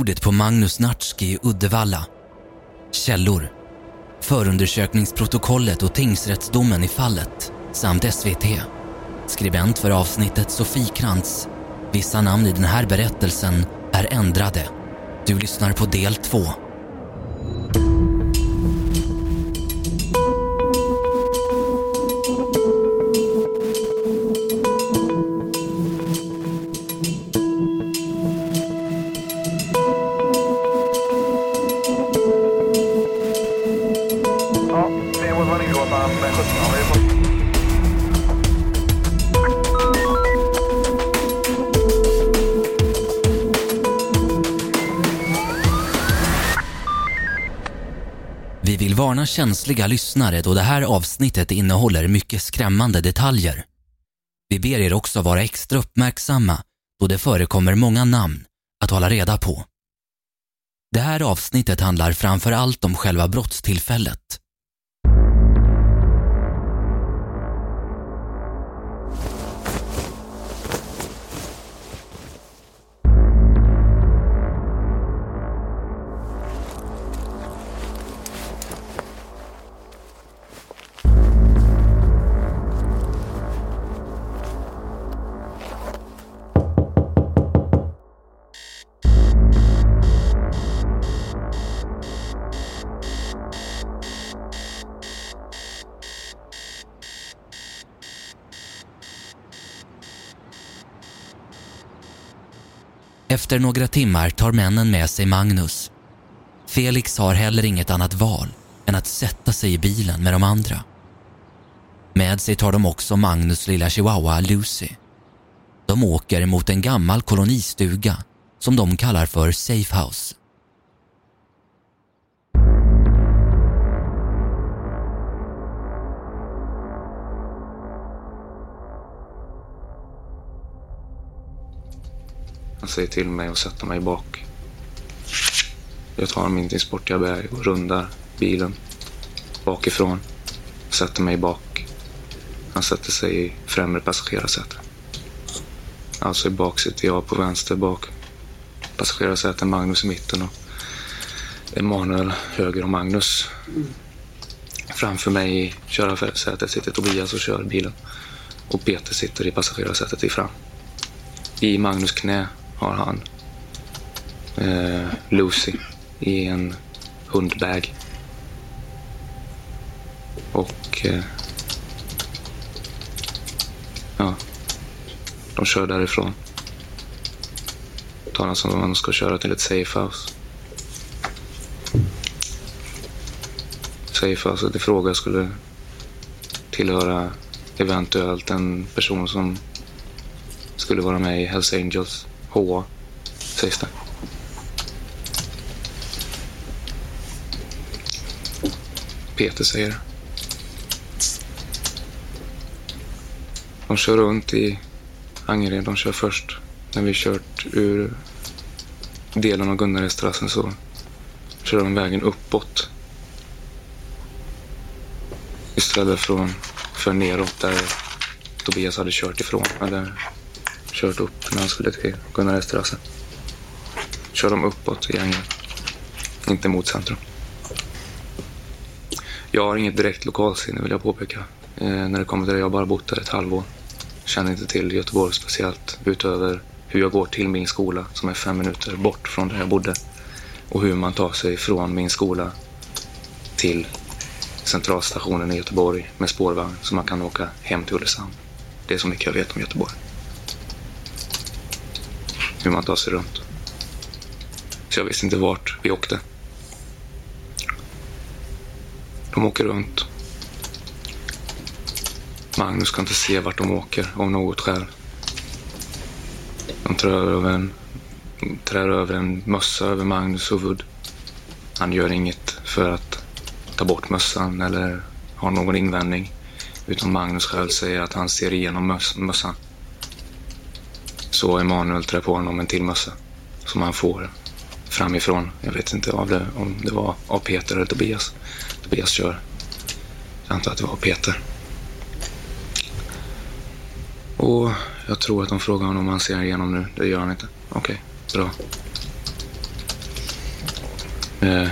mordet på Magnus Natski i Uddevalla. Källor. Förundersökningsprotokollet och tingsrättsdomen i fallet samt SVT. Skribent för avsnittet Sofie Krantz. Vissa namn i den här berättelsen är ändrade. Du lyssnar på del 2. Känsliga lyssnare då det här avsnittet innehåller mycket skrämmande detaljer. Vi ber er också vara extra uppmärksamma då det förekommer många namn att hålla reda på. Det här avsnittet handlar framför allt om själva brottstillfället. Efter några timmar tar männen med sig Magnus. Felix har heller inget annat val än att sätta sig i bilen med de andra. Med sig tar de också Magnus lilla chihuahua Lucy. De åker mot en gammal kolonistuga som de kallar för Safe House. Han säger till mig att sätta mig bak. Jag tar min sportiga bag och rundar bilen bakifrån. Sätter mig bak. Han sätter sig i främre passagerarsätet. Alltså i bak sitter jag på vänster bak passagerarsäten, Magnus i mitten och Emanuel höger och Magnus. Framför mig i körarsätet sitter Tobias och kör bilen. Och Peter sitter i passagerarsätet i fram. I Magnus knä har han eh, Lucy i en hundbag. Och eh, ja, de kör därifrån. Talas som om man ska köra till ett Safehouse. Safehouse. Det i fråga skulle tillhöra eventuellt en person som skulle vara med i Hells Angels HA, sägs det. Peter säger det. De kör runt i Angered. De kör först. När vi kört ur delen av Gunnaredstrassen så kör de vägen uppåt. Istället från för neråt där Tobias hade kört ifrån. Eller kört upp när han skulle till Gunnaredstrassen. Kör de uppåt i Angered. Inte mot centrum. Jag har inget direkt lokalsinne vill jag påpeka. Eh, när det kommer till det, jag har bara bott där ett halvår. Känner inte till Göteborg speciellt utöver hur jag går till min skola som är fem minuter bort från där jag bodde. Och hur man tar sig från min skola till centralstationen i Göteborg med spårvagn så man kan åka hem till Ulricehamn. Det är så mycket jag vet om Göteborg. Hur man tar sig runt. Så jag visste inte vart vi åkte. De åker runt. Magnus kan inte se vart de åker av något skäl. De trär över en, trär över en mössa över Magnus huvud. Han gör inget för att ta bort mössan eller har någon invändning. Utan Magnus själv säger att han ser igenom möss, mössan. Så Emanuel trär på honom en till mössa som han får framifrån. Jag vet inte av det, om det var av Peter eller Tobias. Tobias kör. Jag antar att det var Peter. Och jag tror att de frågar honom om han ser igenom nu. Det gör han inte. Okej, bra. Eh,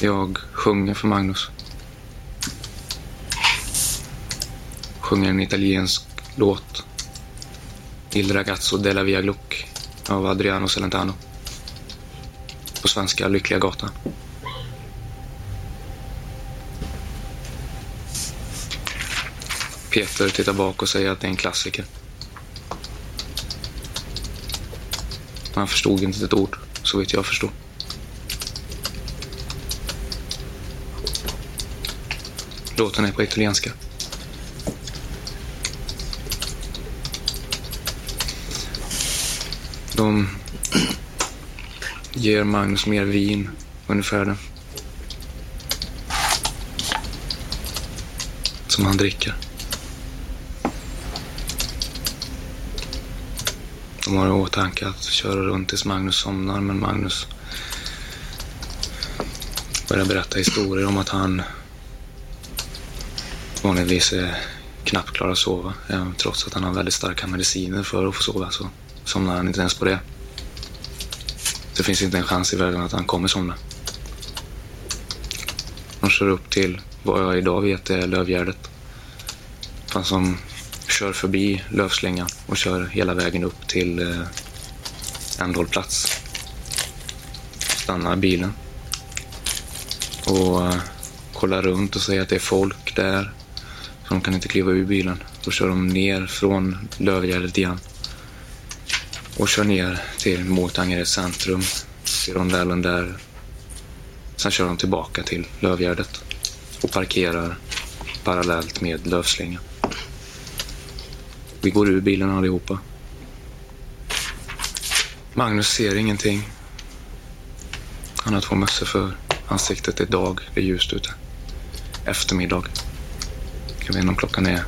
jag sjunger för Magnus. Sjunger en italiensk låt. Il ragazzo della via Gluck av Adriano Celentano. På svenska Lyckliga gatan. Peter tittar bak och säger att det är en klassiker. Han förstod inte ett ord, så vitt jag förstod. Låten är på italienska. De ger Magnus mer vin, ungefär det. Som han dricker. De har i åtanke att köra runt tills Magnus somnar, men Magnus börjar berätta historier om att han vanligtvis är knappt klarar att sova. Även trots att han har väldigt starka mediciner för att få sova så somnar han inte ens på det. Det finns inte en chans i världen att han kommer somna. De kör upp till vad jag idag vet är Lövgärdet. Fast som kör förbi Lövslingan och kör hela vägen upp till eh, ändhållplats. Stannar bilen och eh, kollar runt och säger att det är folk där. Så de kan inte kliva ur bilen. Då kör de ner från Lövgärdet igen och kör ner till Motangered centrum, till rondellen där. Sen kör de tillbaka till Lövgärdet och parkerar parallellt med Lövslingan. Vi går ur bilen allihopa. Magnus ser ingenting. Han har två mössor för ansiktet. Det är dag, det är ljust ute. Eftermiddag. Jag vet inte om klockan är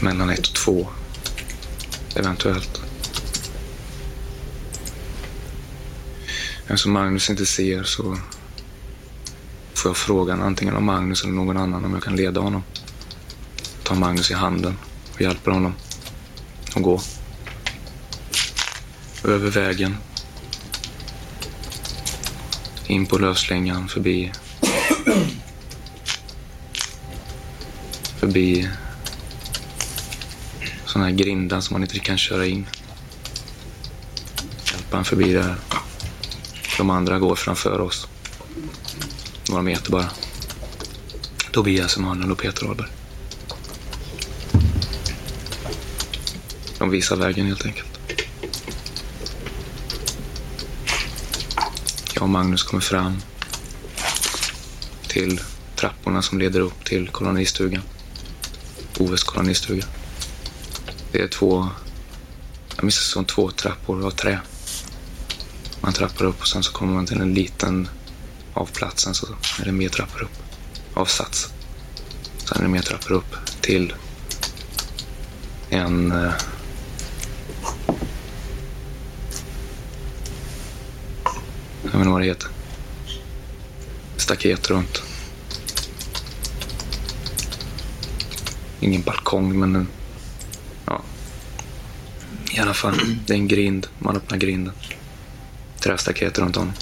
mellan ett och två. Eventuellt. Eftersom Magnus inte ser så får jag frågan antingen av Magnus eller någon annan om jag kan leda honom tar Magnus i handen och hjälper honom att gå. Över vägen. In på Lövslängan, förbi... Förbi sådana här grindar som man inte kan köra in. Hjälpa han förbi där. De andra går framför oss. Några meter bara. Tobias Emanuel och Peter Ahlberg. De visar vägen helt enkelt. Jag och Magnus kommer fram till trapporna som leder upp till kolonistugan. Oves kolonistuga. Det är två, jag minns det som två trappor av trä. Man trappar upp och sen så kommer man till en liten av platsen så är det mer trappor upp. Avsats. Sen är det mer trappor upp till en eh, eh, vet inte vad det heter. Staket runt. Ingen balkong, men en... Ja. I alla fall, det är en grind. Man öppnar grinden. Trästaket runt om.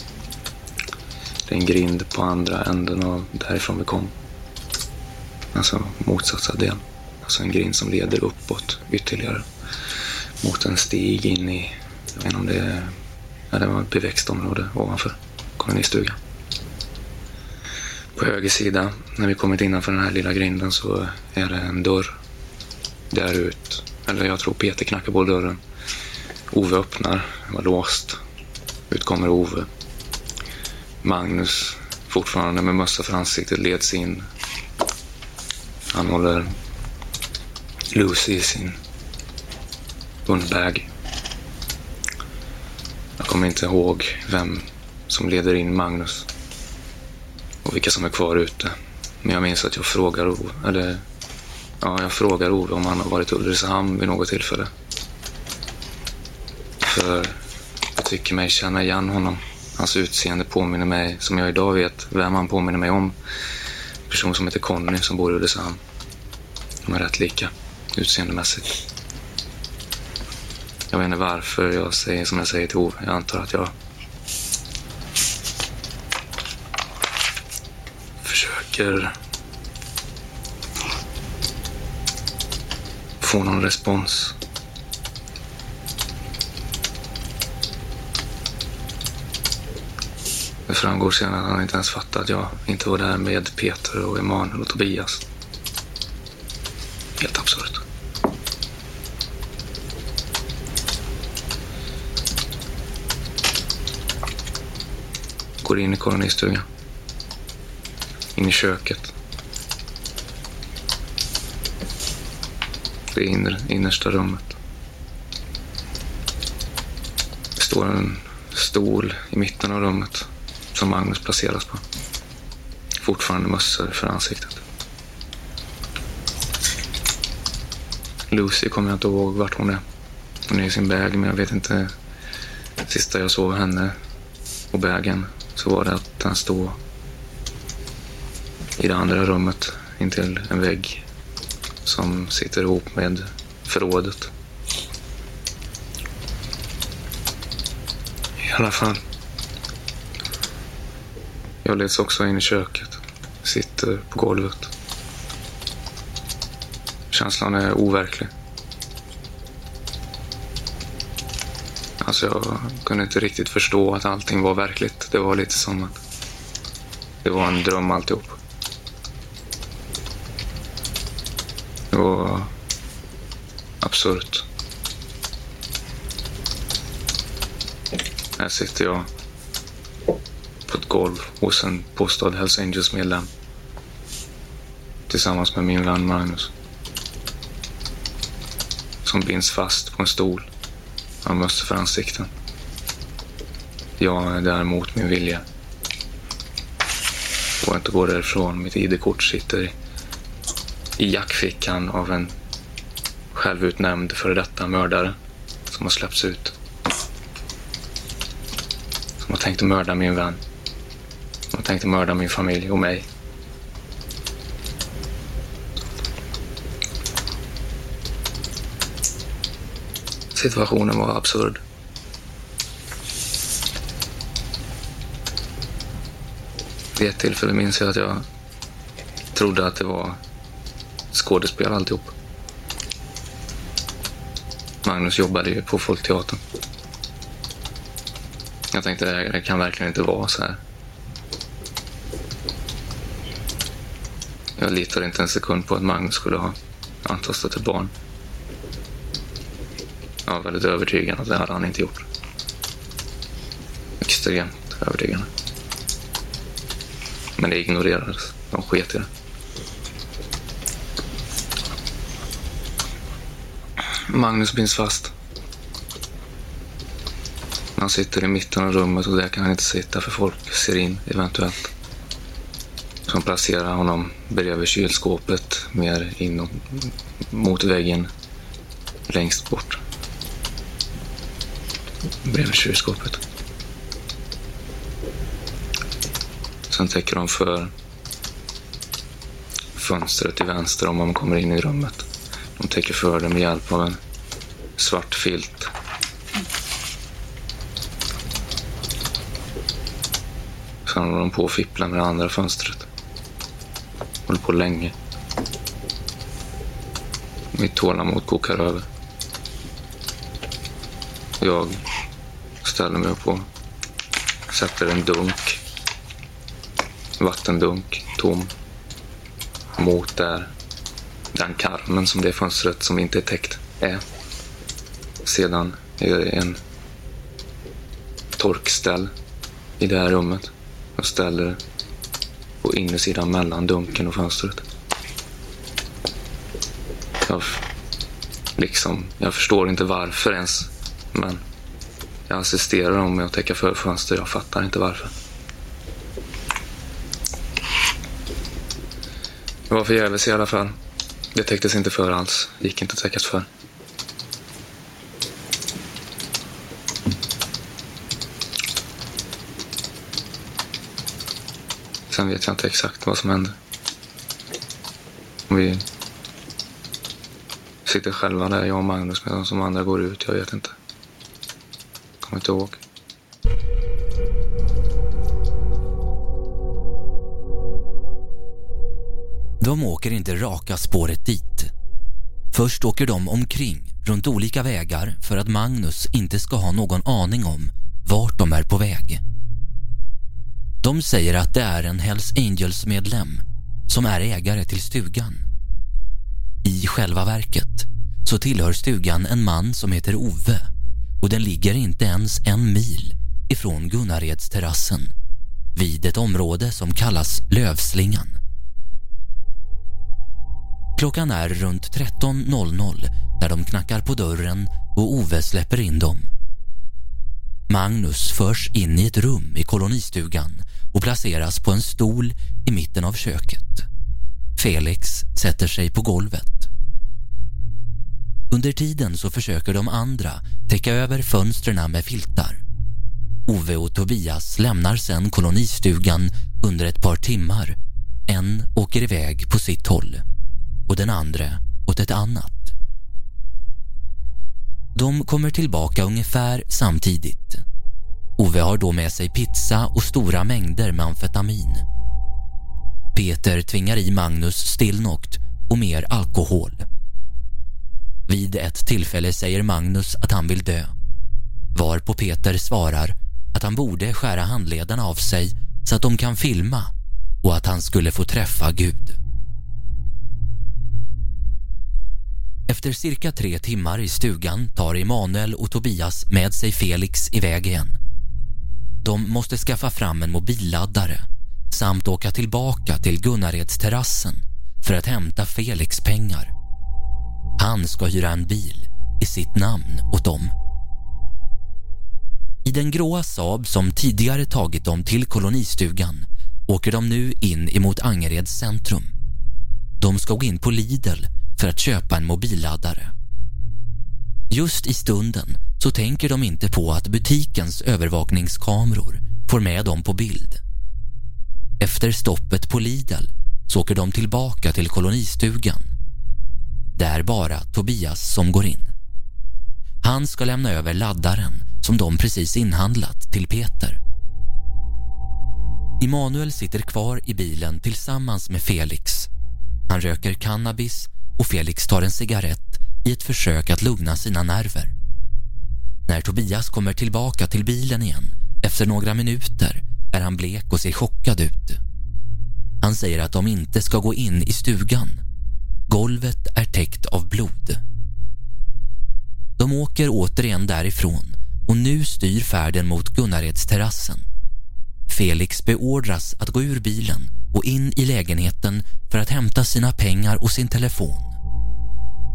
Det är en grind på andra änden av därifrån vi kom. Alltså motsatsa del. Alltså en grind som leder uppåt ytterligare. Mot en stig in i, jag vet inte om det är Ja, det var ett beväxt område ovanför kolonistugan. På höger sida, när vi kommit innanför den här lilla grinden, så är det en dörr där ut. Eller jag tror Peter knackar på dörren. Ove öppnar, det var låst. Ut kommer Ove. Magnus, fortfarande med mössa för ansiktet, leds in. Han håller Lucy i sin hundbag. Jag kommer inte ihåg vem som leder in Magnus och vilka som är kvar ute. Men jag minns att jag frågar Ove, eller, ja, jag frågar Ove om han har varit i Ulricehamn vid något tillfälle. För jag tycker mig känna igen honom. Hans utseende påminner mig, som jag idag vet vem han påminner mig om. En person som heter Conny som bor i Ulricehamn. De är rätt lika utseendemässigt. Jag vet inte varför jag säger som jag säger till Ove. Jag antar att jag försöker få någon respons. Det framgår sen att han inte ens fattade att jag inte var där med Peter och Emanuel och Tobias. Helt absurt. Går in i kolonistugan. In i köket. Det inre, innersta rummet. Det står en stol i mitten av rummet som Magnus placeras på. Fortfarande mössor för ansiktet. Lucy kommer jag inte ihåg vart hon är. Hon är i sin bag, men jag vet inte. Sista jag såg henne och bagen så var det att den stod i det andra rummet intill en vägg som sitter ihop med förrådet. I alla fall. Jag leds också in i köket. Sitter på golvet. Känslan är overklig. Alltså jag kunde inte riktigt förstå att allting var verkligt. Det var lite som att det var en dröm alltihop. Det var absurt. Här sitter jag på ett golv hos en påstådd Hells Angels-medlem. Tillsammans med min vän Magnus. Som binds fast på en stol Han mössor för ansikten. Jag är där mot min vilja. Får inte gå därifrån. Mitt ID-kort sitter i, i jackfickan av en självutnämnd före detta mördare som har släppts ut. Som har tänkt att mörda min vän. Som har tänkt att mörda min familj och mig. Situationen var absurd. Vid ett tillfälle minns jag att jag trodde att det var skådespel alltihop. Magnus jobbade ju på Folkteatern. Jag tänkte det det kan verkligen inte vara så här. Jag litade inte en sekund på att Magnus skulle ha antastat ett barn. Jag var väldigt övertygad att det hade han inte gjort. Extremt övertygande. Men det ignorerades. De sket i det. Magnus binds fast. Han sitter i mitten av rummet och där kan han inte sitta för folk ser in eventuellt. Som placerar honom bredvid kylskåpet mer inåt mot väggen längst bort. Bredvid kylskåpet. Sen täcker de för fönstret till vänster om man kommer in i rummet. De täcker för det med hjälp av en svart filt. Sen håller de på och fipplar med det andra fönstret. Håller på länge. Mitt tålamod kokar över. Jag ställer mig upp och sätter en dunk. Vattendunk, tom. Mot där den karmen som det fönstret som inte är täckt är. Sedan är det en torkställ i det här rummet. Jag ställer på insidan mellan dunken och fönstret. Jag, liksom, jag förstår inte varför ens, men jag assisterar dem med att täcka för fönster. Jag fattar inte varför. Det var förgäves i alla fall. Det täcktes inte för alls. Gick inte att täckas för. Sen vet jag inte exakt vad som hände. Om vi sitter själva där, jag och Magnus, medan de andra går ut. Jag vet inte. kommer inte ihåg. De åker inte raka spåret dit. Först åker de omkring runt olika vägar för att Magnus inte ska ha någon aning om vart de är på väg. De säger att det är en Hells Angels-medlem som är ägare till stugan. I själva verket så tillhör stugan en man som heter Ove och den ligger inte ens en mil ifrån Gunnaredsterrassen vid ett område som kallas Lövslingan. Klockan är runt 13.00 när de knackar på dörren och Ove släpper in dem. Magnus förs in i ett rum i kolonistugan och placeras på en stol i mitten av köket. Felix sätter sig på golvet. Under tiden så försöker de andra täcka över fönstren med filtar. Ove och Tobias lämnar sen kolonistugan under ett par timmar. En åker iväg på sitt håll och den andra åt ett annat. De kommer tillbaka ungefär samtidigt. Ove har då med sig pizza och stora mängder med amfetamin. Peter tvingar i Magnus stillnokt och mer alkohol. Vid ett tillfälle säger Magnus att han vill dö. Varpå Peter svarar att han borde skära handlederna av sig så att de kan filma och att han skulle få träffa Gud. Efter cirka tre timmar i stugan tar Emanuel och Tobias med sig Felix iväg igen. De måste skaffa fram en mobilladdare samt åka tillbaka till Gunnaredsterrassen för att hämta Felix pengar. Han ska hyra en bil i sitt namn åt dem. I den gråa Saab som tidigare tagit dem till kolonistugan åker de nu in emot Angereds centrum. De ska gå in på Lidl för att köpa en mobilladdare. Just i stunden så tänker de inte på att butikens övervakningskameror får med dem på bild. Efter stoppet på Lidl så åker de tillbaka till kolonistugan. Det är bara Tobias som går in. Han ska lämna över laddaren som de precis inhandlat till Peter. Immanuel sitter kvar i bilen tillsammans med Felix. Han röker cannabis och Felix tar en cigarett i ett försök att lugna sina nerver. När Tobias kommer tillbaka till bilen igen efter några minuter är han blek och ser chockad ut. Han säger att de inte ska gå in i stugan. Golvet är täckt av blod. De åker återigen därifrån och nu styr färden mot Gunnaredsterrassen. Felix beordras att gå ur bilen och in i lägenheten för att hämta sina pengar och sin telefon.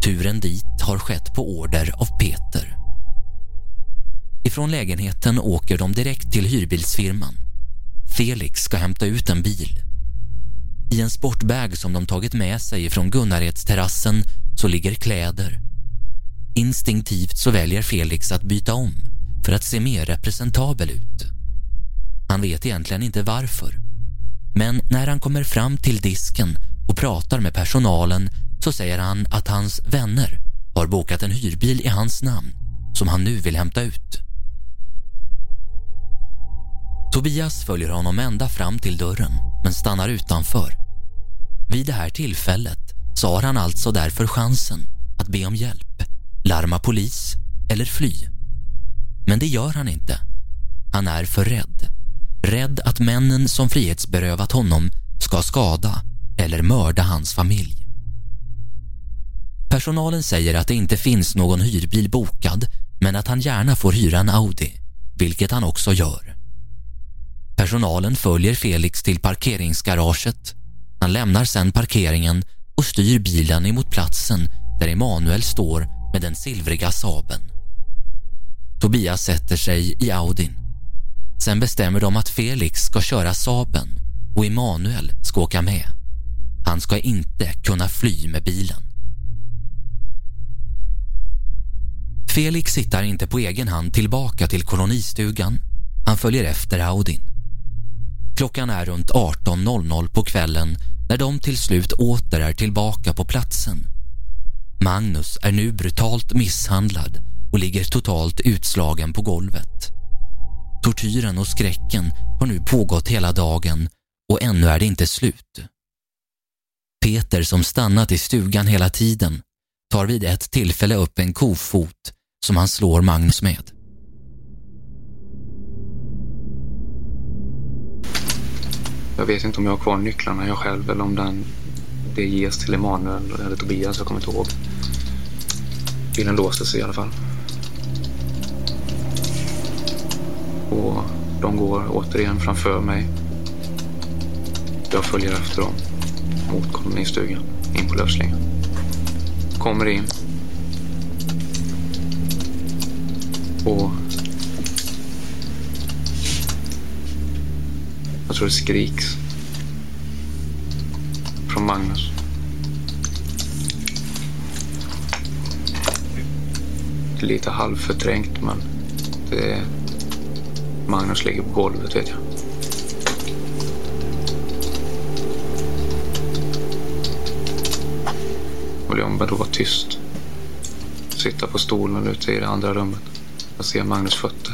Turen dit har skett på order av Peter. Ifrån lägenheten åker de direkt till hyrbilsfirman. Felix ska hämta ut en bil. I en sportbag som de tagit med sig från Gunnaredsterrassen så ligger kläder. Instinktivt så väljer Felix att byta om för att se mer representabel ut. Han vet egentligen inte varför. Men när han kommer fram till disken och pratar med personalen så säger han att hans vänner har bokat en hyrbil i hans namn som han nu vill hämta ut. Tobias följer honom ända fram till dörren men stannar utanför. Vid det här tillfället så har han alltså därför chansen att be om hjälp, larma polis eller fly. Men det gör han inte. Han är för rädd. Rädd att männen som frihetsberövat honom ska skada eller mörda hans familj. Personalen säger att det inte finns någon hyrbil bokad men att han gärna får hyra en Audi, vilket han också gör. Personalen följer Felix till parkeringsgaraget. Han lämnar sedan parkeringen och styr bilen emot platsen där Emanuel står med den silvriga Saben. Tobias sätter sig i Audin. Sen bestämmer de att Felix ska köra Saben och Emanuel ska åka med. Han ska inte kunna fly med bilen. Felix hittar inte på egen hand tillbaka till kolonistugan. Han följer efter Audin. Klockan är runt 18.00 på kvällen när de till slut åter är tillbaka på platsen. Magnus är nu brutalt misshandlad och ligger totalt utslagen på golvet. Tortyren och skräcken har nu pågått hela dagen och ännu är det inte slut. Peter som stannat i stugan hela tiden tar vid ett tillfälle upp en kofot som han slår Magnus med. Jag vet inte om jag har kvar nycklarna jag själv eller om den, det ges till Emanuel eller Tobias. Jag kommer inte ihåg. Bilen låste sig i alla fall. Och de går återigen framför mig. Jag följer efter dem mot kolonistugan in på lösningen. Kommer in. Och jag tror det skriks. Från Magnus. Lite halvförträngt men det Magnus ligger på golvet vet jag. Och Leon bör då vara tyst. Sitta på stolen ute i det andra rummet. Jag ser Magnus fötter.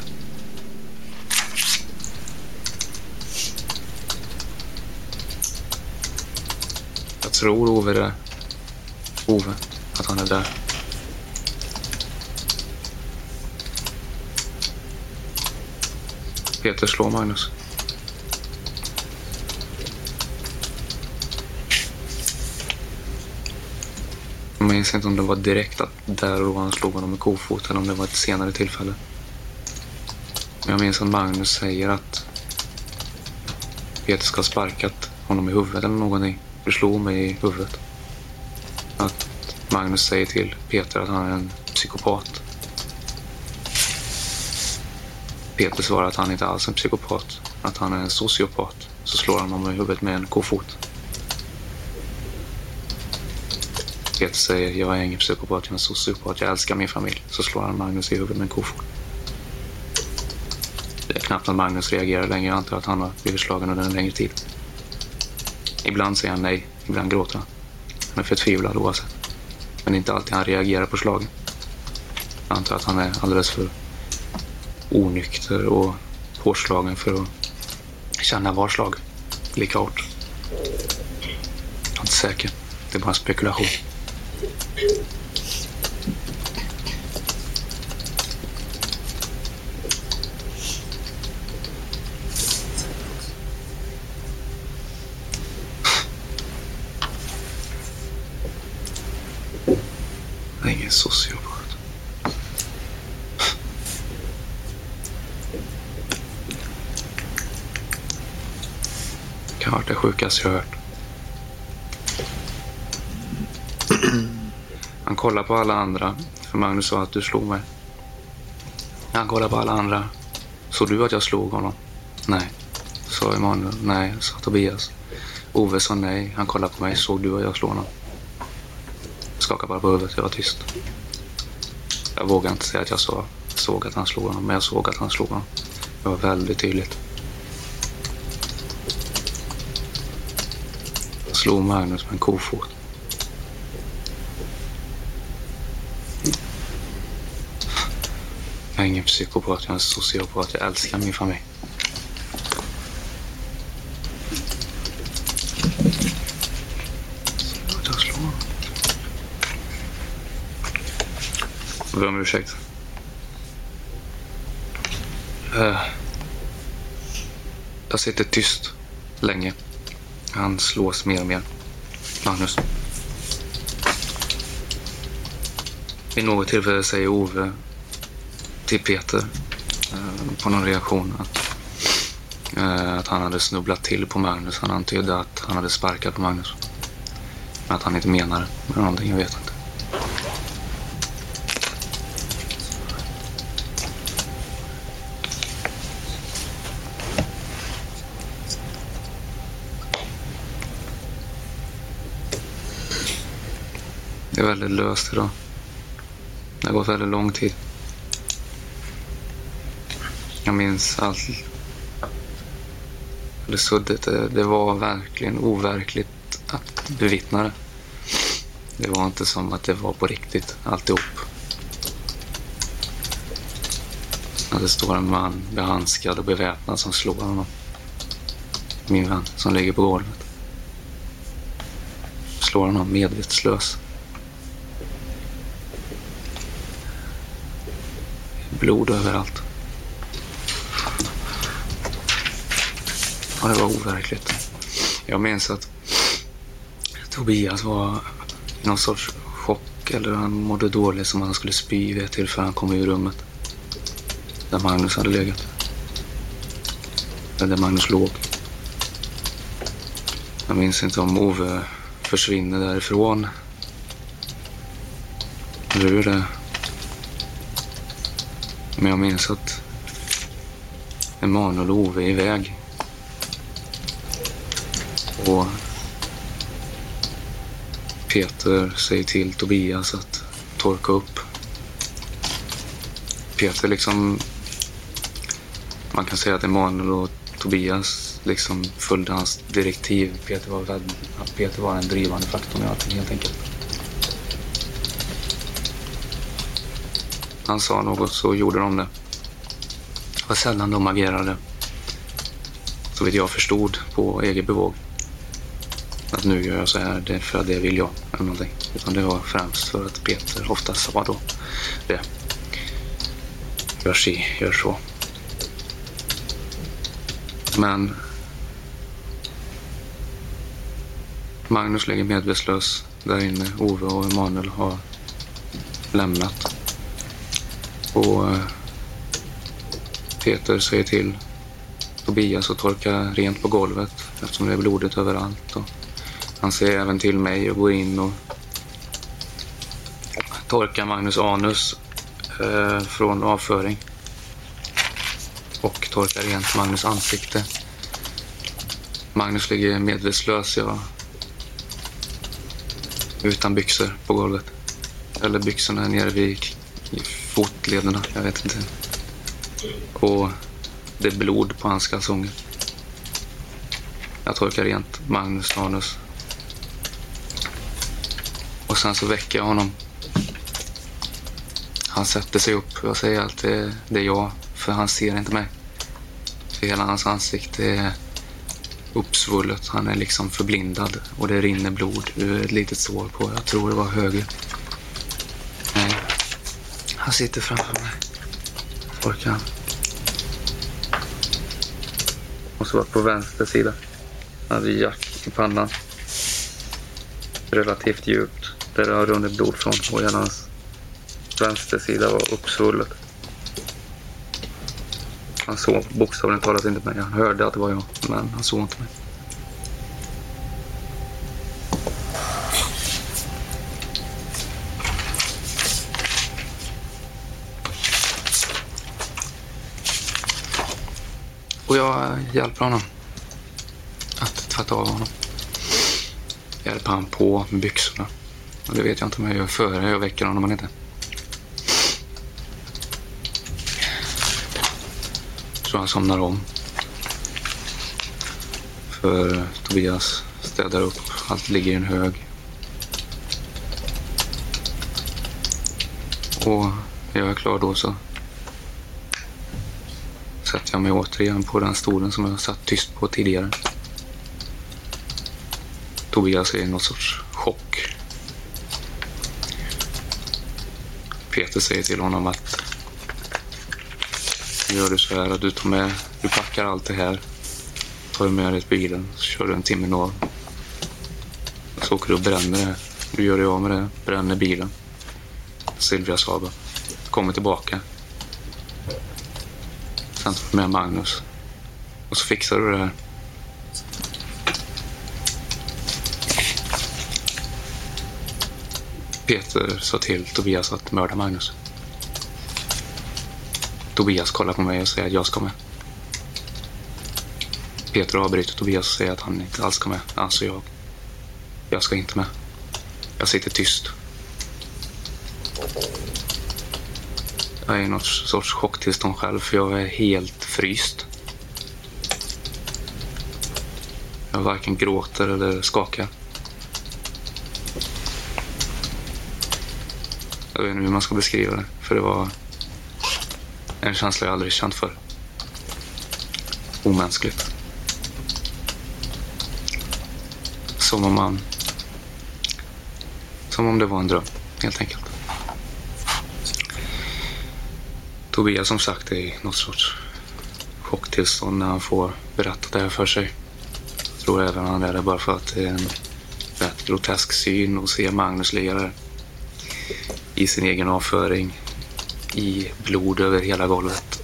Jag tror Ove där. Ove, att han är där. Peter slår Magnus. Minns inte om det var direkt att där och då han slog honom med kofot eller om det var ett senare tillfälle. Men jag minns att Magnus säger att Peter ska ha sparkat honom i huvudet eller någonting. Du slog mig i huvudet. Att Magnus säger till Peter att han är en psykopat. Peter svarar att han inte alls är en psykopat. Att han är en sociopat. Så slår han honom i huvudet med en kofot. Peter säger jag är ingen psykopat, jag är en sociopat. Jag älskar min familj. Så slår han Magnus i huvudet med en kofot. Det är knappt att Magnus reagerar längre. Jag antar att han har blivit slagen under en längre tid. Ibland säger han nej, ibland gråter han. Han är förtvivlad oavsett. Men det är inte alltid han reagerar på slagen. Jag antar att han är alldeles för onykter och påslagen för att känna var slag lika hårt. Jag är inte säker. Det är bara en spekulation. Jag är ingen sociopat. Kan ha varit det sjukaste jag hört. Kollar på alla andra. För Magnus sa att du slog mig. Han kollar på alla andra. Såg du att jag slog honom? Nej. Sa Emanuel. Nej, sa Tobias. Ove sa nej. Han kollade på mig. Såg du att jag slog honom? Jag skakade bara på huvudet. Jag var tyst. Jag vågade inte säga att jag sa, såg att han slog honom. Men jag såg att han slog honom. Det var väldigt tydligt. Jag slog Magnus med en kofot. Jag är ingen psykopat, jag är en sociopat. Jag älskar min familj. Jag slår honom. Jag ber om ursäkt. Eh, jag sitter tyst länge. Han slås mer och mer. Magnus. Vid något tillfälle säger Ove till Peter eh, på någon reaktion att, eh, att han hade snubblat till på Magnus. Han antydde att han hade sparkat på Magnus. Men att han inte menade med någonting, jag vet inte. Det är väldigt löst idag. Det har gått väldigt lång tid. Jag minns allt. Det suddigt. Det, det var verkligen overkligt att bevittna det. Det var inte som att det var på riktigt alltihop. Att det står en man behandskad och beväpnad som slår honom. Min vän som ligger på golvet. Slår honom medvetslös. Blod överallt. Ja, det var overkligt. Jag minns att Tobias var i någon sorts chock eller han mådde dåligt som han skulle spy vid ett tillfälle han kom ur rummet. Där Magnus hade legat. Eller där Magnus låg. Jag minns inte om Ove försvinner därifrån. Eller hur det. Men jag minns att Emanuel och Ove är iväg. Och Peter säger till Tobias att torka upp. Peter liksom... Man kan säga att Emanuel och Tobias liksom följde hans direktiv. Peter var, Peter var den drivande faktorn i allting helt enkelt. Han sa något så gjorde de det. Det var sällan de agerade. Så vitt jag förstod på eget bevåg. Att nu gör jag så här, det är för att det vill jag. Eller någonting. Utan det var främst för att Peter ofta sa då det. Gör si, gör så. Men Magnus ligger medvetslös där inne. Ove och Emanuel har lämnat. Och eh, Peter säger till Tobias att torka rent på golvet eftersom det är blodigt överallt. Och han säger även till mig och går in och torkar Magnus anus eh, från avföring. Och torkar rent Magnus ansikte. Magnus ligger medvetslös, ja. Utan byxor på golvet. Eller byxorna nere vid fotlederna, jag vet inte. Och det är blod på hans kalsonger. Jag torkar rent Magnus anus. Och sen så väcker jag honom. Han sätter sig upp. Jag säger att det, det är jag, för han ser inte mig. För hela hans ansikte är uppsvullet. Han är liksom förblindad och det rinner blod ur ett litet sår på, jag tror det var höger. Nej, han sitter framför mig. Orkar han. Och så var på vänster sida. Han hade jack i pannan. Relativt djupt. Där det har runnit blod från. Och hela hans vänster sida var uppsvullet. Han såg bokstavligen talat inte mig. Han hörde att det var jag, men han såg inte mig. Och jag hjälper honom att tvätta av honom. Hjälper han på med byxorna. Och det vet jag inte om jag gör före jag väcker honom eller inte. tror han somnar om. För Tobias städar upp. Allt ligger i en hög. Och när jag är klar då så sätter jag mig återigen på den stolen som jag satt tyst på tidigare. Tobias är något sorts chock. Peter säger till honom att nu gör du så här att du tar med, du packar allt det här, tar med dig till bilen, så kör du en timme norr. Så åker du och bränner det. Du gör dig av med det, bränner bilen. Silvia Saba. Kommer tillbaka. Sen tar du med Magnus. Och så fixar du det här. Peter sa till Tobias att mörda Magnus. Tobias kollar på mig och säger att jag ska med. Peter avbryter Tobias och säger att han inte alls ska med. Alltså jag. Jag ska inte med. Jag sitter tyst. Jag är i något sorts chocktillstånd själv för jag är helt fryst. Jag varken gråter eller skakar. Jag vet inte hur man ska beskriva det. För det var En känsla jag aldrig känt för. Omänskligt. Som om man... Som om det var en dröm, helt enkelt. Tobias som sagt är i något sorts chocktillstånd när han får berätta det här för sig. Jag tror även han är det bara för att det är en rätt grotesk syn att se Magnus ligga där i sin egen avföring i blod över hela golvet.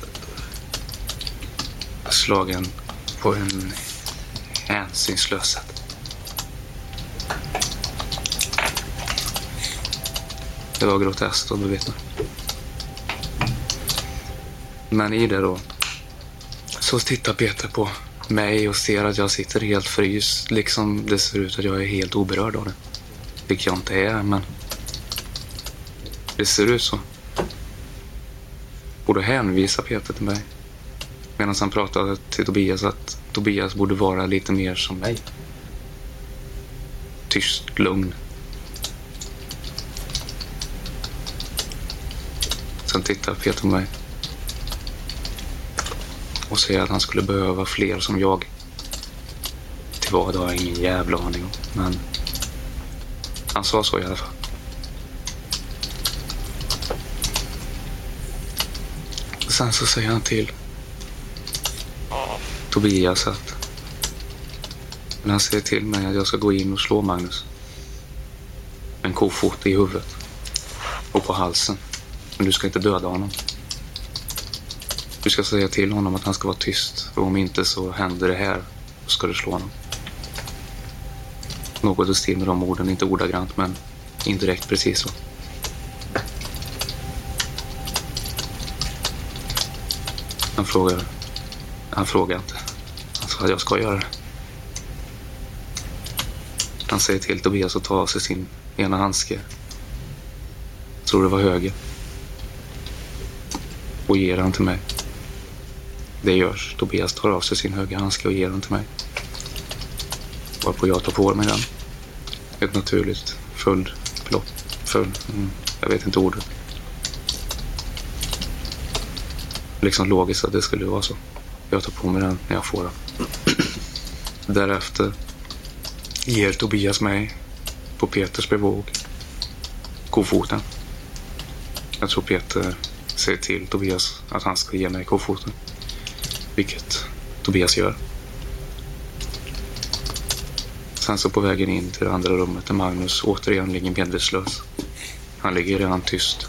Slagen på en hänsynslös sätt. Det var groteskt att bevittna. Men i det då så tittar Peter på mig och ser att jag sitter helt fryst. Liksom det ser ut att jag är helt oberörd av det. Vilket jag inte är, men det ser ut så. Borde hänvisa Peter till mig. Medan han pratade till Tobias att Tobias borde vara lite mer som mig. Tyst, lugn. Sen tittar Peter på mig. Och säger att han skulle behöva fler som jag. Till vad har jag ingen jävla aning om. Men han sa så i alla fall. Sen så säger han till Tobias att men han säger till mig att jag ska gå in och slå Magnus. En kofot i huvudet. Och på halsen. Men du ska inte döda honom. Du ska säga till honom att han ska vara tyst. Och om inte så händer det här. Då ska du slå honom. Något i stil med de orden. Inte ordagrant men indirekt precis så. Han frågar. Han frågar inte. Han sa att jag ska göra det. Han säger till Tobias att ta av sig sin ena handske. Jag tror det var höger. Och ger den till mig. Det görs. Tobias tar av sig sin högra handske och ger den till mig. Varpå jag tar på mig den. Ett naturligt följdbelopp. Följd. Mm, jag vet inte ordet. Liksom logiskt att det skulle vara så. Jag tar på mig den när jag får den. Därefter ger Tobias mig på Peters bevåg kofoten. Jag tror Peter säger till Tobias att han ska ge mig kofoten. Vilket Tobias gör. Sen så på vägen in till det andra rummet där Magnus återigen ligger medvetslös. Han ligger redan tyst.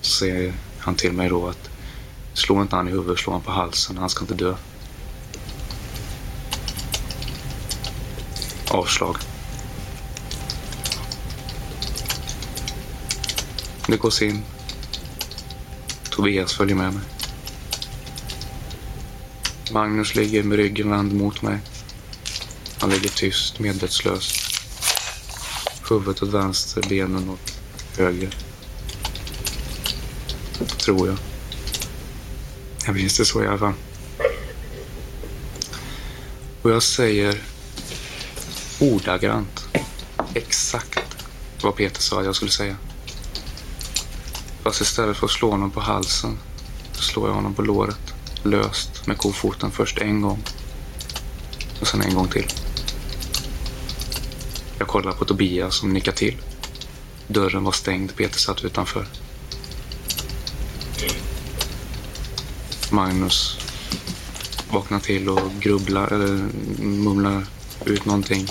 Så säger han till mig då att slå inte han i huvudet, slå han på halsen. Han ska inte dö. Avslag. Det går in. Tobias följer med mig. Magnus ligger med ryggen vänd mot mig. Han ligger tyst, medvetslös. Huvudet åt vänster, benen åt höger. Tror jag. Jag minns det så i alla fall. Och jag säger ordagrant exakt vad Peter sa att jag skulle säga. Fast istället för att slå honom på halsen så slår jag honom på låret löst med kofoten först en gång och sen en gång till. Jag kollar på Tobias som nickar till. Dörren var stängd, Peter satt utanför. Magnus vaknar till och grubblar eller mumlar ut någonting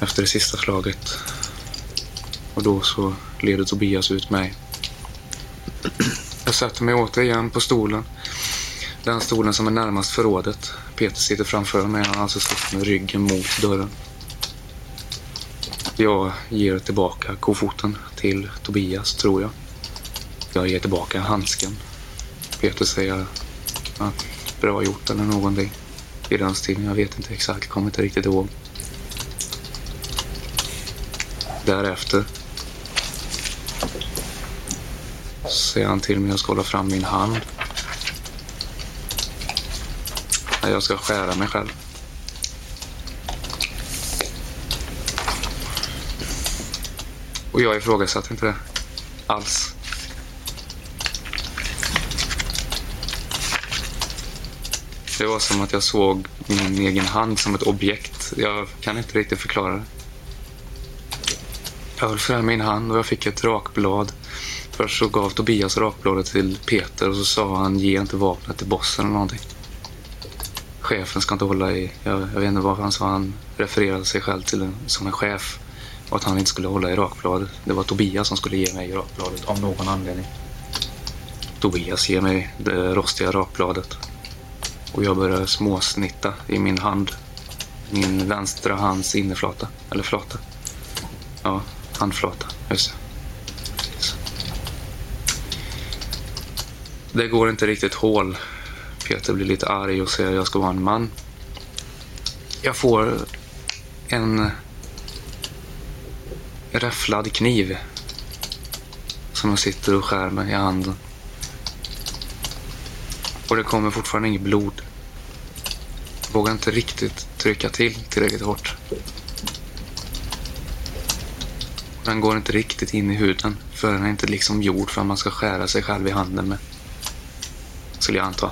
efter det sista slaget. Och då så leder Tobias ut mig. Jag sätter mig återigen på stolen. Den stolen som är närmast förrådet. Peter sitter framför mig. Han har alltså stått med ryggen mot dörren. Jag ger tillbaka kofoten till Tobias, tror jag. Jag ger tillbaka handsken. Peter säger att bra gjort eller någonting i den stilen. Jag vet inte exakt, kommer inte riktigt ihåg. Därefter säger han till mig att jag ska hålla fram min hand. Jag ska skära mig själv. Och jag ifrågasatte inte det alls. Det var som att jag såg min egen hand som ett objekt. Jag kan inte riktigt förklara det. Jag höll fram min hand och jag fick ett rakblad. Först så gav Tobias rakbladet till Peter och så sa han ge inte vapnet till bossen eller någonting. Chefen ska inte hålla i, jag, jag vet inte varför han sa, han refererade sig själv till en, som en chef och att han inte skulle hålla i rakbladet. Det var Tobias som skulle ge mig rakbladet av någon anledning. Tobias ger mig det rostiga rakbladet och jag börjar småsnitta i min hand. Min vänstra hands innerflata, eller flata. Ja, handflata, just det. Det går inte riktigt hål. Peter blir lite arg och säger att jag ska vara en man. Jag får en räfflad kniv som jag sitter och skär med i handen. Och det kommer fortfarande inget blod. Vågar inte riktigt trycka till tillräckligt hårt. Den går inte riktigt in i huden. För den är inte liksom gjord för att man ska skära sig själv i handen med. Skulle jag anta.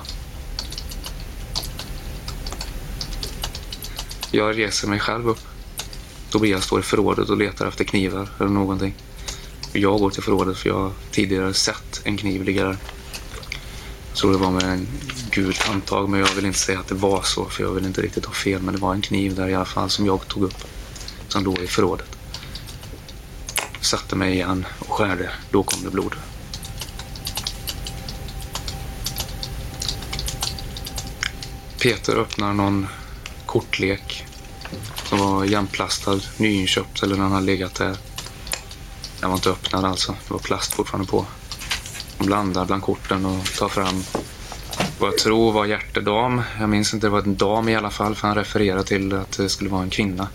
Jag reser mig själv upp. Tobias står i förrådet och letar efter knivar eller någonting. Jag går till förrådet för jag har tidigare sett en kniv ligga där. Jag tror det var med en gult handtag men jag vill inte säga att det var så för jag vill inte riktigt ha fel. Men det var en kniv där i alla fall som jag tog upp. Som låg i förrådet. Satte mig igen och skärde. Då kom det blod. Peter öppnar någon kortlek som var igenplastad, nyinköpt eller den hade legat där. Den var inte öppnad alltså. Det var plast fortfarande på. De blandar bland korten och tar fram vad jag tror var hjärtedam. Jag minns inte, det var en dam i alla fall för han refererade till att det skulle vara en kvinna.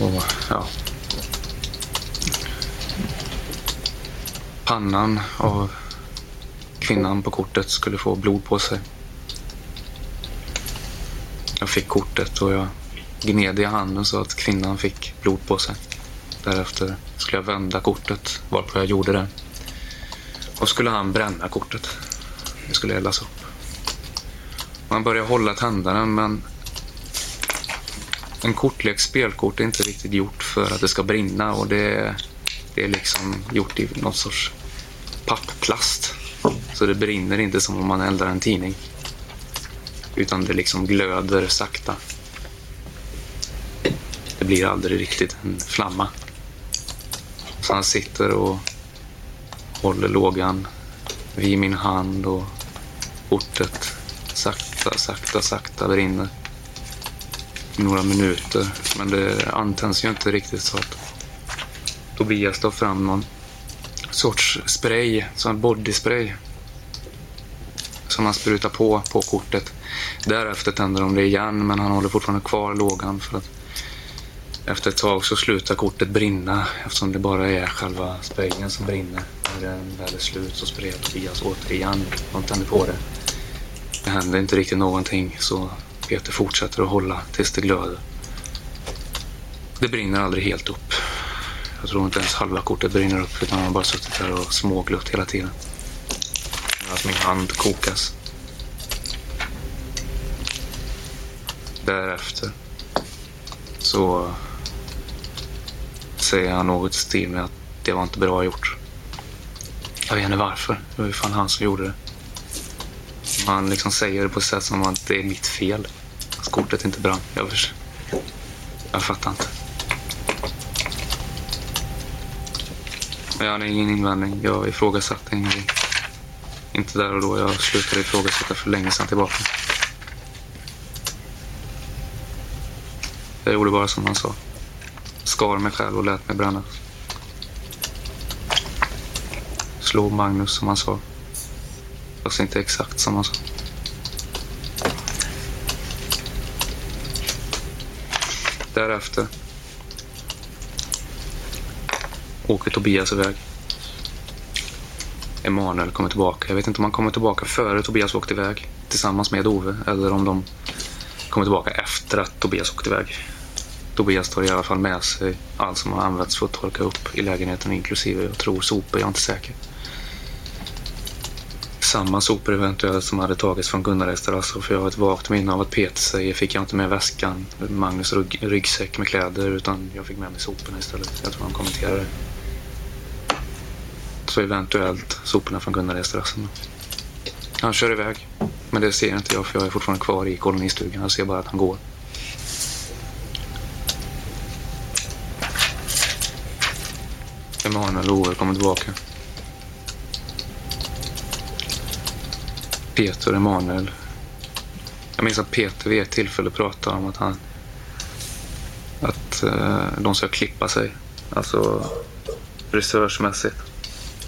Och ja. Pannan av kvinnan på kortet skulle få blod på sig. Jag fick kortet och jag gned i handen så att kvinnan fick blod på sig. Därefter skulle jag vända kortet, varpå jag gjorde det. Och skulle han bränna kortet. Det skulle eldas upp. Man börjar hålla tändaren men en kortlek spelkort är inte riktigt gjort för att det ska brinna och det, det är liksom gjort i någon sorts pappplast. Så det brinner inte som om man eldar en tidning. Utan det liksom glöder sakta. Det blir aldrig riktigt en flamma. Så han sitter och håller lågan vid min hand och kortet sakta, sakta, sakta brinner. Några minuter. Men det antänds ju inte riktigt så att Tobias tar fram någon sorts spray, sån bodyspray. Som han sprutar på på kortet. Därefter tänder de det igen men han håller fortfarande kvar lågan för att efter ett tag så slutar kortet brinna eftersom det bara är själva sprayen som brinner. När den väl är slut så sprayar Tobias återigen och tänder på det. Det händer inte riktigt någonting så Peter fortsätter att hålla tills det glöder. Det brinner aldrig helt upp. Jag tror inte ens halva kortet brinner upp utan han har bara suttit där och småglött hela tiden. Medan min hand kokas. Därefter så säger han något i stil med att det var inte bra gjort. Jag vet inte varför. Det var ju fan han som gjorde det. Han liksom säger det på ett sätt som att det är mitt fel. Att kortet inte brann. Jag, förs- jag fattar inte. Men jag hade ingen invändning. Jag ifrågasatte ingenting. Inte där och då. Jag slutade ifrågasätta för länge sedan tillbaka. Jag gjorde bara som han sa. Skar mig själv och lät mig brännas. Slå Magnus som han sa. Fast inte exakt som han sa. Därefter åker Tobias iväg. Emanuel kommer tillbaka. Jag vet inte om han kommer tillbaka före Tobias åkte iväg tillsammans med Ove eller om de kommer tillbaka efter att Tobias åkte iväg. Tobias tar i alla fall med sig allt som har använts för att torka upp i lägenheten inklusive, jag tror, sopor. Jag är inte säker samma sopor eventuellt som hade tagits från Gunnares terrass. För jag har ett vagt minne av att Peter säger fick jag inte med väskan, Magnus rygg, ryggsäck med kläder utan jag fick med mig soporna istället. Jag tror han kommenterade det. Så eventuellt soporna från Gunnares terrassen. Han kör iväg. Men det ser inte jag för jag är fortfarande kvar i kolonistugan. Jag ser bara att han går. Emanuel och Ove kommer tillbaka. Peter och Emanuel. Jag minns att Peter vid ett tillfälle pratade om att han att eh, de ska klippa sig. Alltså frisörsmässigt.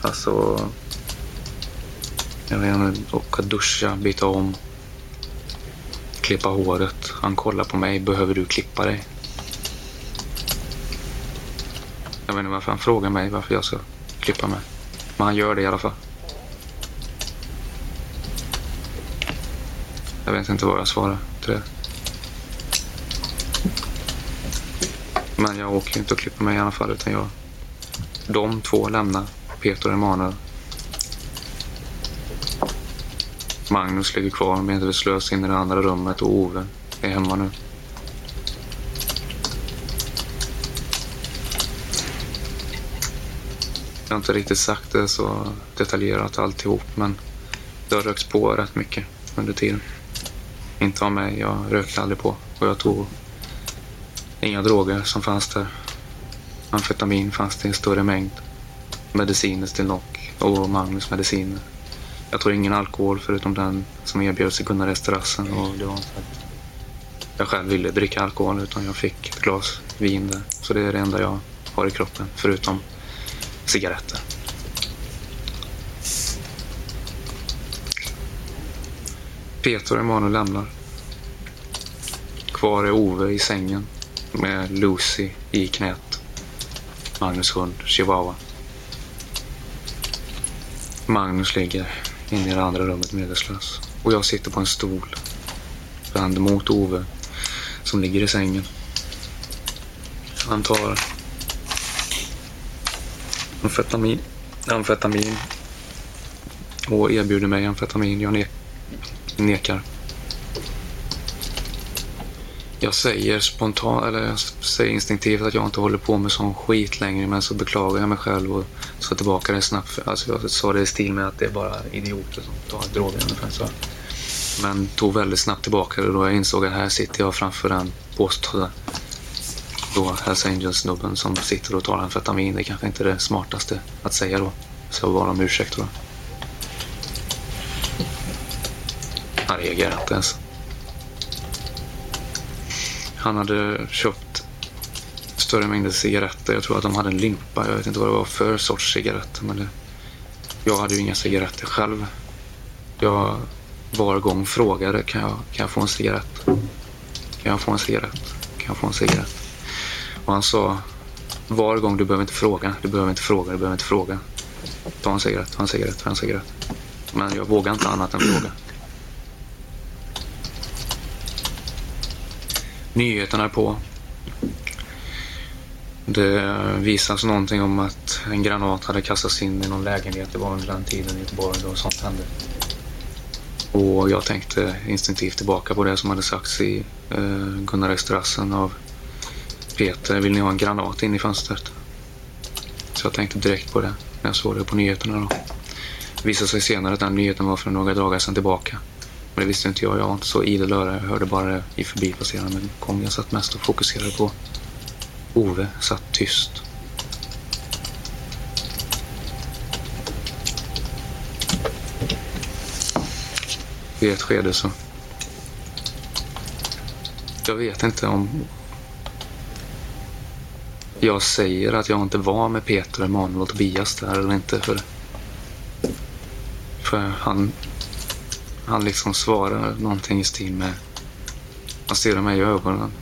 Alltså jag vet inte, åka duscha, byta om. Klippa håret. Han kollar på mig. Behöver du klippa dig? Jag vet inte varför han frågar mig varför jag ska klippa mig. Men han gör det i alla fall. Jag vet inte vad jag svarar till det. Men jag åker ju inte och klipper mig i alla fall utan jag... De två lämnar. Peter och Emanuel. Magnus ligger kvar medvetslös inne i det andra rummet och Ove är hemma nu. Jag har inte riktigt sagt det så detaljerat alltihop men det har rökts på rätt mycket under tiden. Inte av mig, jag rökte aldrig på och jag tog inga droger som fanns där. Amfetamin fanns det i en större mängd. Mediciner till Nock och Magnus mediciner. Jag tog ingen alkohol förutom den som erbjöds i Gunnaredsterrassen. Och det var inte att jag själv ville dricka alkohol utan jag fick ett glas vin där. Så det är det enda jag har i kroppen förutom cigaretter. Peter och Emanuel lämnar. Kvar är Ove i sängen med Lucy i knät. Magnus hund, chihuahua. Magnus ligger inne i det andra rummet medvetslös. Och jag sitter på en stol. Vänd mot Ove som ligger i sängen. Han tar amfetamin, amfetamin och erbjuder mig amfetamin. Jag nekar nekar. Jag säger spontant, eller jag säger instinktivt att jag inte håller på med sån skit längre men så beklagar jag mig själv och tar tillbaka det snabbt. Alltså jag sa det i stil med att det är bara idioter som tar droger ungefär så. Men tog väldigt snabbt tillbaka det då jag insåg att här sitter jag framför den påstådda då Hells Angels-snubben som sitter och tar amfetamin. Det kanske inte är det smartaste att säga då. Så jag bad om ursäkt då. Han inte ens. Han hade köpt större mängder cigaretter. Jag tror att de hade en limpa. Jag vet inte vad det var för sorts cigaretter. Men det... jag hade ju inga cigaretter själv. Jag var gång frågade kan jag, kan jag få en cigarett? Kan jag få en cigarett? Kan jag få en cigarett? Och han sa var gång du behöver inte fråga, du behöver inte fråga, du behöver inte fråga. Ta en cigarett, ta en cigarett, ta en cigarett. Men jag vågade inte annat än fråga. Nyheterna är på. Det visas någonting om att en granat hade kastats in i någon lägenhet. Det var under den tiden i Göteborg då sånt hände. Och jag tänkte instinktivt tillbaka på det som hade sagts i eh, Gunnares terrassen av Peter. Vill ni ha en granat in i fönstret? Så jag tänkte direkt på det när jag såg det på nyheterna. Då. Det visade sig senare att den nyheten var för några dagar sedan tillbaka. Men det visste inte jag. Jag var inte så idel öra. Jag hörde bara det i förbipasserande. Men kom, jag satt mest och fokuserade på Ove. Satt tyst. I ett skede så... Jag vet inte om... Jag säger att jag inte var med Peter, Emanuel och Tobias där eller inte. För, för han han liksom svarar någonting i stil med... Han stirrar mig i ögonen.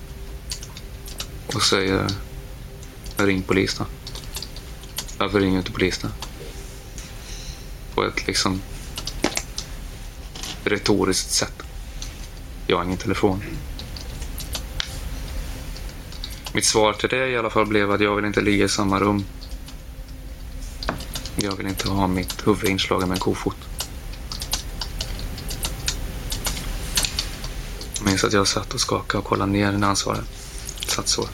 Och säger... Ring polis då. Varför ringer du inte polisen? På ett liksom... Retoriskt sätt. Jag har ingen telefon. Mitt svar till det i alla fall blev att jag vill inte ligga i samma rum. Jag vill inte ha mitt huvud inslaget med en kofot. Minns att jag satt och skakade och kollade ner när han svarade. Satt så.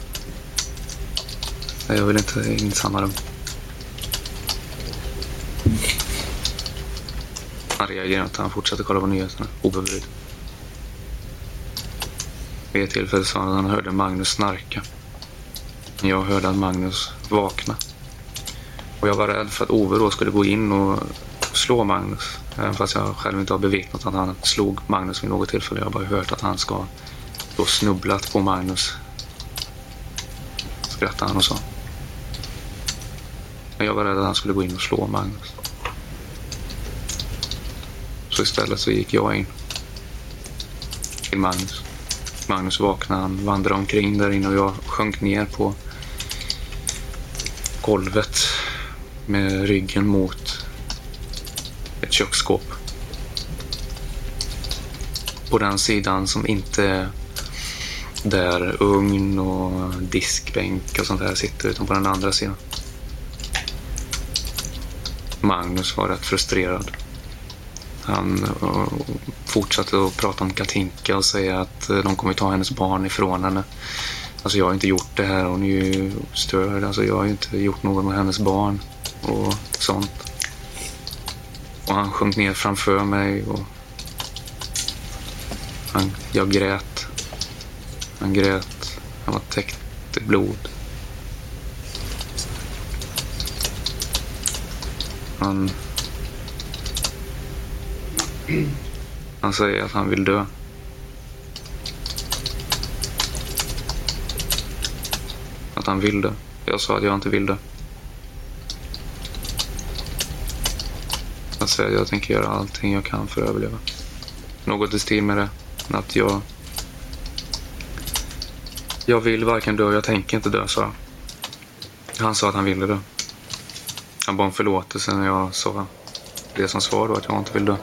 Nej, Jag vill inte in i samma rum. Han reagerade inte. Han fortsatte kolla på nyheterna obebrydd. Vid ett tillfälle sa han att han hörde Magnus snarka. Jag hörde att Magnus vakna. Och jag var rädd för att Ove då skulle gå in och slå Magnus. Även fast jag själv inte har bevittnat att han slog Magnus vid något tillfälle. Jag har bara hört att han ska då snubblat på Magnus. Skrattade han och sa. Men jag var rädd att han skulle gå in och slå Magnus. Så istället så gick jag in till Magnus. Magnus vaknade, han vandrade omkring där inne och jag sjönk ner på golvet med ryggen mot ett köksskåp. På den sidan som inte där ugn och diskbänk och sånt där sitter utan på den andra sidan. Magnus var rätt frustrerad. Han eh, fortsatte att prata om Katinka och säga att eh, de kommer ta hennes barn ifrån henne. Alltså jag har inte gjort det här, hon är ju störd. Alltså jag har ju inte gjort något med hennes barn och sånt. Och han sjönk ner framför mig och han, jag grät. Han grät. Han var täckt i blod. Han... Han säger att han vill dö. Att han vill dö. Jag sa att jag inte vill dö. Han säger att jag tänker göra allting jag kan för att överleva. Något i stil med det. Att jag... Jag vill varken dö, jag tänker inte dö, sa jag. Han sa att han ville dö. Han bad om förlåtelse när jag sa det som svar då, att jag inte vill dö.